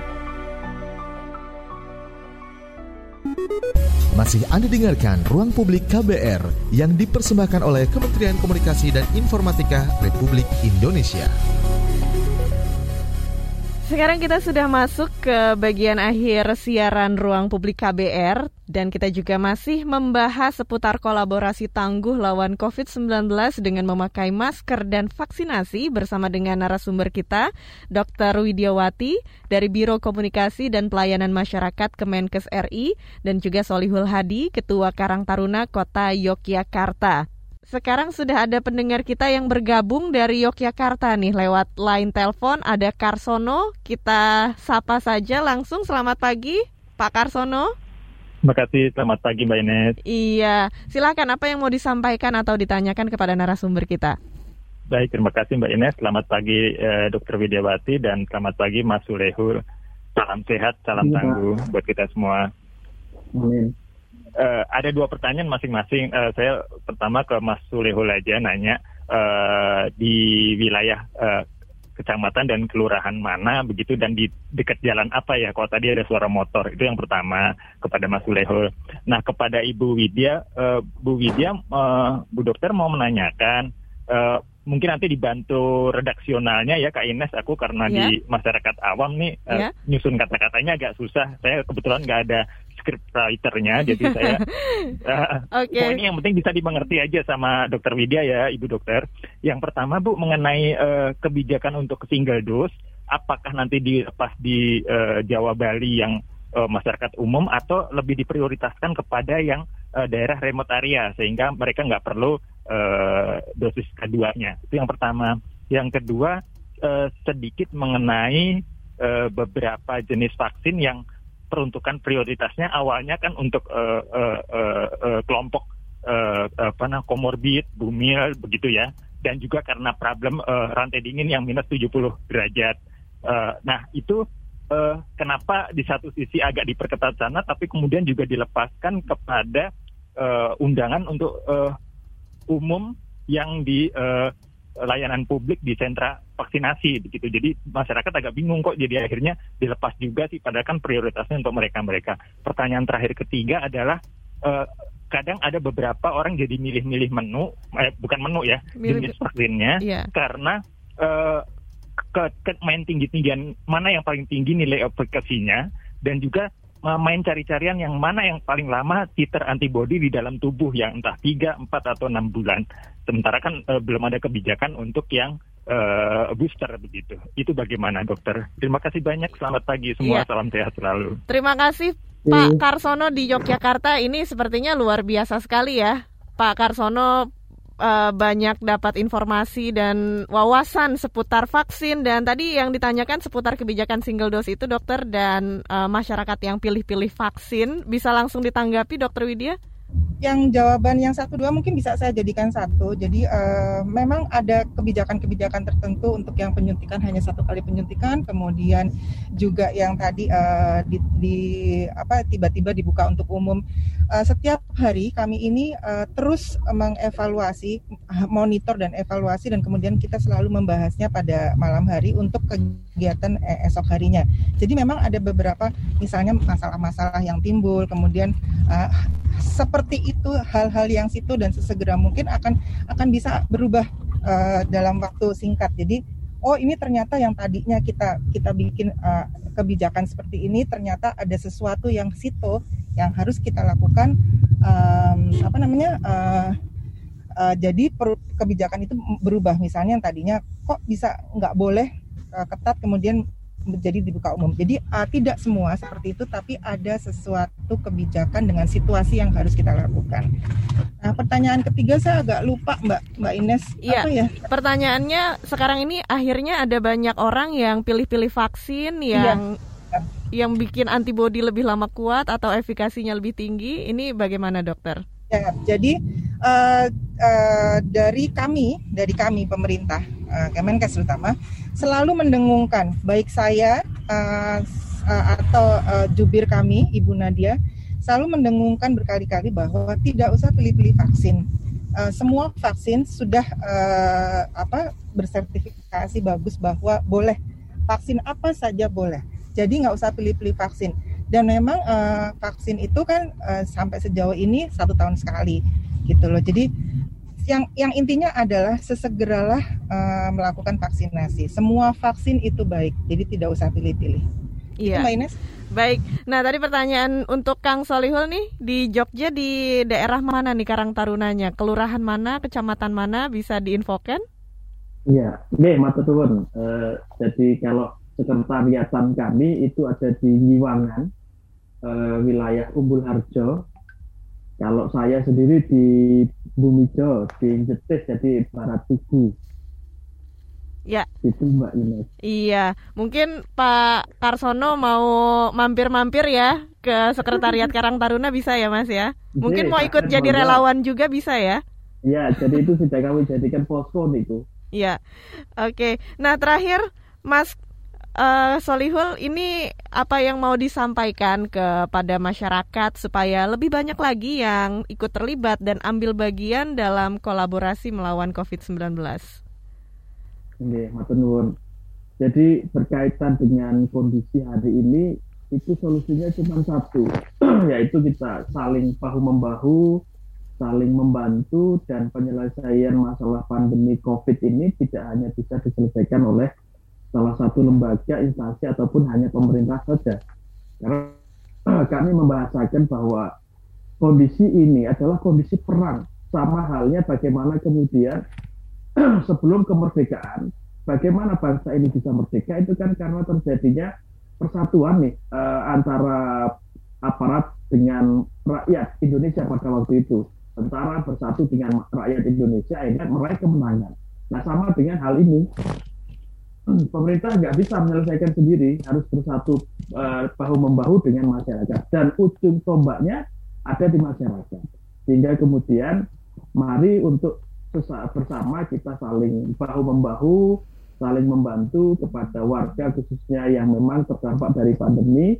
Masih Anda dengarkan Ruang Publik KBR yang dipersembahkan oleh Kementerian Komunikasi dan Informatika Republik Indonesia. Sekarang kita sudah masuk ke bagian akhir siaran Ruang Publik KBR dan kita juga masih membahas seputar kolaborasi tangguh lawan COVID-19 dengan memakai masker dan vaksinasi bersama dengan narasumber kita, Dr. Widiawati dari Biro Komunikasi dan Pelayanan Masyarakat Kemenkes RI dan juga Solihul Hadi, Ketua Karang Taruna Kota Yogyakarta. Sekarang sudah ada pendengar kita yang bergabung dari Yogyakarta nih lewat line telepon ada Karsono. Kita sapa saja langsung. Selamat pagi, Pak Karsono. Terima kasih, selamat pagi Mbak Ines. Iya, silakan apa yang mau disampaikan atau ditanyakan kepada narasumber kita. Baik, terima kasih Mbak Ines. Selamat pagi eh, Dr. Widiawati dan selamat pagi Mas Sulehul. Salam sehat, salam ya. tangguh buat kita semua. Amin uh, ada dua pertanyaan masing-masing. Uh, saya pertama ke Mas Sulehul aja nanya uh, di wilayah uh, kecamatan dan kelurahan mana begitu dan di dekat jalan apa ya kalau tadi ada suara motor itu yang pertama kepada Mas Sulehul. Nah kepada Ibu Widya, uh, Bu Widya, uh, Bu Dokter mau menanyakan uh, mungkin nanti dibantu redaksionalnya ya Kak Ines aku karena yeah. di masyarakat awam nih yeah. uh, nyusun kata-katanya agak susah. Saya kebetulan nggak ada script writernya jadi saya uh, okay. poinnya yang penting bisa dimengerti aja sama dokter Widya ya ibu dokter. Yang pertama bu mengenai uh, kebijakan untuk single dose apakah nanti dilepas di uh, Jawa Bali yang uh, masyarakat umum atau lebih diprioritaskan kepada yang uh, daerah remote area sehingga mereka nggak perlu uh, dosis keduanya. Itu yang pertama. Yang kedua uh, sedikit mengenai uh, beberapa jenis vaksin yang peruntukan prioritasnya awalnya kan untuk uh, uh, uh, uh, kelompok uh, apa komorbid, bumil begitu ya, dan juga karena problem uh, rantai dingin yang minus 70 derajat. Uh, nah itu uh, kenapa di satu sisi agak diperketat sana, tapi kemudian juga dilepaskan kepada uh, undangan untuk uh, umum yang di uh, layanan publik di sentra vaksinasi begitu. Jadi masyarakat agak bingung kok jadi akhirnya dilepas juga sih padahal kan prioritasnya untuk mereka-mereka. Pertanyaan terakhir ketiga adalah uh, kadang ada beberapa orang jadi milih-milih menu eh, bukan menu ya, Milih, jenis vaksinnya yeah. karena uh, ke, ke main tinggi-tinggian mana yang paling tinggi nilai efekasinya dan juga main cari-carian yang mana yang paling lama titer antibody di dalam tubuh yang entah 3, 4 atau 6 bulan. Sementara kan e, belum ada kebijakan untuk yang e, booster begitu. Itu bagaimana dokter? Terima kasih banyak. Selamat pagi semua. Iya. Salam sehat selalu. Terima kasih Pak Karsono di Yogyakarta. Ini sepertinya luar biasa sekali ya. Pak Karsono uh, banyak dapat informasi dan wawasan seputar vaksin dan tadi yang ditanyakan seputar kebijakan single dose itu dokter dan uh, masyarakat yang pilih-pilih vaksin bisa langsung ditanggapi dokter Widya? Yang jawaban yang satu dua mungkin bisa saya jadikan satu. Jadi uh, memang ada kebijakan-kebijakan tertentu untuk yang penyuntikan hanya satu kali penyuntikan, kemudian juga yang tadi uh, di, di apa tiba-tiba dibuka untuk umum. Uh, setiap hari kami ini uh, terus mengevaluasi, monitor dan evaluasi dan kemudian kita selalu membahasnya pada malam hari untuk kegiatan eh, esok harinya. Jadi memang ada beberapa misalnya masalah-masalah yang timbul, kemudian uh, seperti itu hal-hal yang situ dan sesegera mungkin akan akan bisa berubah uh, dalam waktu singkat. Jadi oh ini ternyata yang tadinya kita kita bikin uh, kebijakan seperti ini ternyata ada sesuatu yang situ yang harus kita lakukan um, apa namanya uh, uh, jadi per, kebijakan itu berubah misalnya yang tadinya kok bisa nggak boleh uh, ketat kemudian menjadi dibuka umum. Jadi uh, tidak semua seperti itu, tapi ada sesuatu kebijakan dengan situasi yang harus kita lakukan. Nah, pertanyaan ketiga saya agak lupa, Mbak Mbak Ines. Iya. Apa ya? Pertanyaannya sekarang ini akhirnya ada banyak orang yang pilih-pilih vaksin yang iya. yang bikin antibodi lebih lama kuat atau efikasinya lebih tinggi. Ini bagaimana, dokter? Ya, jadi uh, uh, dari kami, dari kami pemerintah, uh, Kemenkes terutama, selalu mendengungkan baik saya uh, atau uh, jubir kami, Ibu Nadia, selalu mendengungkan berkali-kali bahwa tidak usah pilih-pilih vaksin. Uh, semua vaksin sudah uh, apa bersertifikasi bagus bahwa boleh vaksin apa saja boleh. Jadi nggak usah pilih-pilih vaksin dan memang uh, vaksin itu kan uh, sampai sejauh ini satu tahun sekali gitu loh jadi yang yang intinya adalah sesegeralah uh, melakukan vaksinasi. Semua vaksin itu baik jadi tidak usah pilih-pilih. Iya Mbak Ines? Baik, nah tadi pertanyaan untuk Kang Solihul nih di Jogja di daerah mana nih Karang Tarunanya, kelurahan mana, kecamatan mana bisa diinfokan? Iya, nih mata turun. Uh, jadi kalau sekretariatan kami itu ada di Nyiwangan, uh, wilayah Umbul Harjo. Kalau saya sendiri di Bumijo, di Jetis, jadi Barat Tugu. Ya. Itu Mbak Ines. Iya, mungkin Pak Karsono mau mampir-mampir ya ke Sekretariat Karang Taruna bisa ya Mas ya? Mungkin mau ikut jadi relawan juga bisa ya? Iya, jadi itu sudah kami jadikan posko itu. Iya, oke. Nah terakhir Mas uh, Solihul, ini apa yang mau disampaikan kepada masyarakat supaya lebih banyak lagi yang ikut terlibat dan ambil bagian dalam kolaborasi melawan COVID-19? Oke, matur Jadi berkaitan dengan kondisi hari ini, itu solusinya cuma satu, yaitu kita saling bahu membahu, saling membantu dan penyelesaian masalah pandemi COVID ini tidak hanya bisa diselesaikan oleh salah satu lembaga, instansi ataupun hanya pemerintah saja. Karena kami membahasakan bahwa kondisi ini adalah kondisi perang. Sama halnya bagaimana kemudian sebelum kemerdekaan, bagaimana bangsa ini bisa merdeka itu kan karena terjadinya persatuan nih uh, antara aparat dengan rakyat Indonesia pada waktu itu. Tentara bersatu dengan rakyat Indonesia akhirnya meraih kemenangan. Nah sama dengan hal ini, pemerintah nggak bisa menyelesaikan sendiri, harus bersatu uh, bahu membahu dengan masyarakat dan ujung tombaknya ada di masyarakat. Sehingga kemudian mari untuk bersama kita saling bahu membahu, saling membantu kepada warga khususnya yang memang terdampak dari pandemi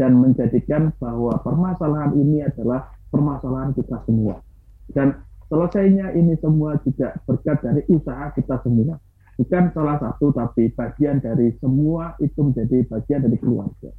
dan menjadikan bahwa permasalahan ini adalah permasalahan kita semua. Dan selesainya ini semua juga berkat dari usaha kita semua. Bukan salah satu, tapi bagian dari semua itu menjadi bagian dari keluarga.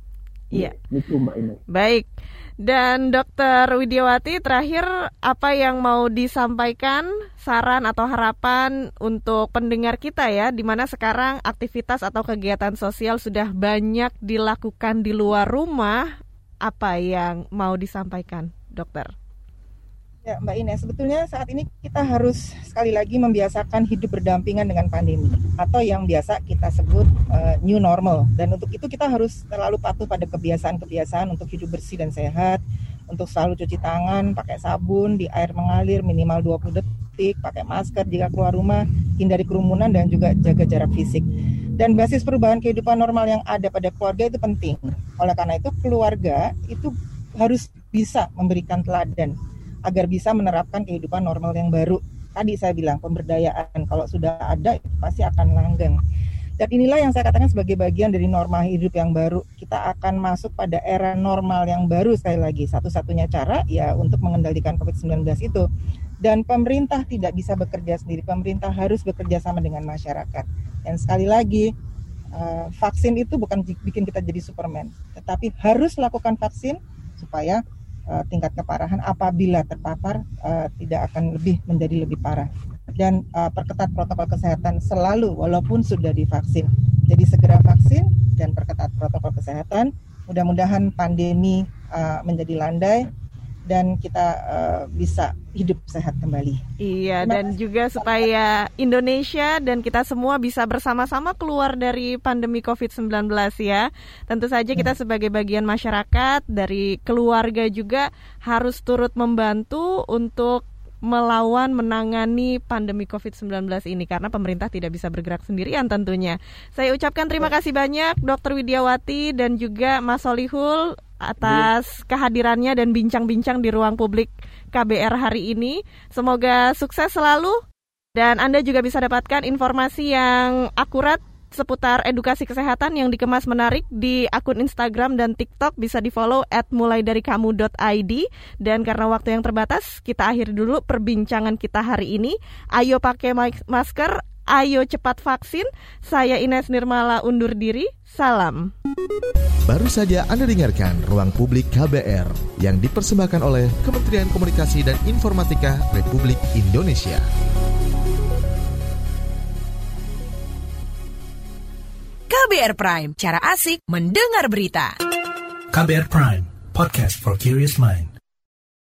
Iya. Itu Mbak Ines. Baik. Dan Dokter Widiawati terakhir apa yang mau disampaikan saran atau harapan untuk pendengar kita ya di mana sekarang aktivitas atau kegiatan sosial sudah banyak dilakukan di luar rumah apa yang mau disampaikan dokter? Ya, Mbak Ines, sebetulnya saat ini kita harus sekali lagi membiasakan hidup berdampingan dengan pandemi atau yang biasa kita sebut uh, new normal. Dan untuk itu kita harus terlalu patuh pada kebiasaan-kebiasaan untuk hidup bersih dan sehat, untuk selalu cuci tangan, pakai sabun di air mengalir minimal 20 detik, pakai masker jika keluar rumah, hindari kerumunan dan juga jaga jarak fisik. Dan basis perubahan kehidupan normal yang ada pada keluarga itu penting. Oleh karena itu keluarga itu harus bisa memberikan teladan agar bisa menerapkan kehidupan normal yang baru. Tadi saya bilang pemberdayaan kalau sudah ada pasti akan langgeng. Dan inilah yang saya katakan sebagai bagian dari norma hidup yang baru. Kita akan masuk pada era normal yang baru sekali lagi. Satu-satunya cara ya untuk mengendalikan COVID-19 itu. Dan pemerintah tidak bisa bekerja sendiri. Pemerintah harus bekerja sama dengan masyarakat. Dan sekali lagi, uh, vaksin itu bukan bikin kita jadi Superman, tetapi harus lakukan vaksin supaya uh, tingkat keparahan apabila terpapar uh, tidak akan lebih menjadi lebih parah dan uh, perketat protokol kesehatan selalu walaupun sudah divaksin. Jadi segera vaksin dan perketat protokol kesehatan. Mudah-mudahan pandemi uh, menjadi landai dan kita uh, bisa hidup sehat kembali. Iya, Terima dan kasih. juga supaya Indonesia dan kita semua bisa bersama-sama keluar dari pandemi COVID-19 ya. Tentu saja kita hmm. sebagai bagian masyarakat dari keluarga juga harus turut membantu untuk melawan menangani pandemi COVID-19 ini karena pemerintah tidak bisa bergerak sendirian tentunya. Saya ucapkan terima kasih banyak Dr. Widiawati dan juga Mas Solihul atas kehadirannya dan bincang-bincang di ruang publik KBR hari ini. Semoga sukses selalu. Dan Anda juga bisa dapatkan informasi yang akurat seputar edukasi kesehatan yang dikemas menarik di akun Instagram dan TikTok. Bisa di follow at mulai dari kamu.id dan karena waktu yang terbatas kita akhiri dulu perbincangan kita hari ini. Ayo pakai masker ayo cepat vaksin saya Ines Nirmala undur diri salam Baru saja Anda dengarkan Ruang Publik KBR yang dipersembahkan oleh Kementerian Komunikasi dan Informatika Republik Indonesia. KBR Prime, cara asik mendengar berita. KBR Prime, podcast for curious mind.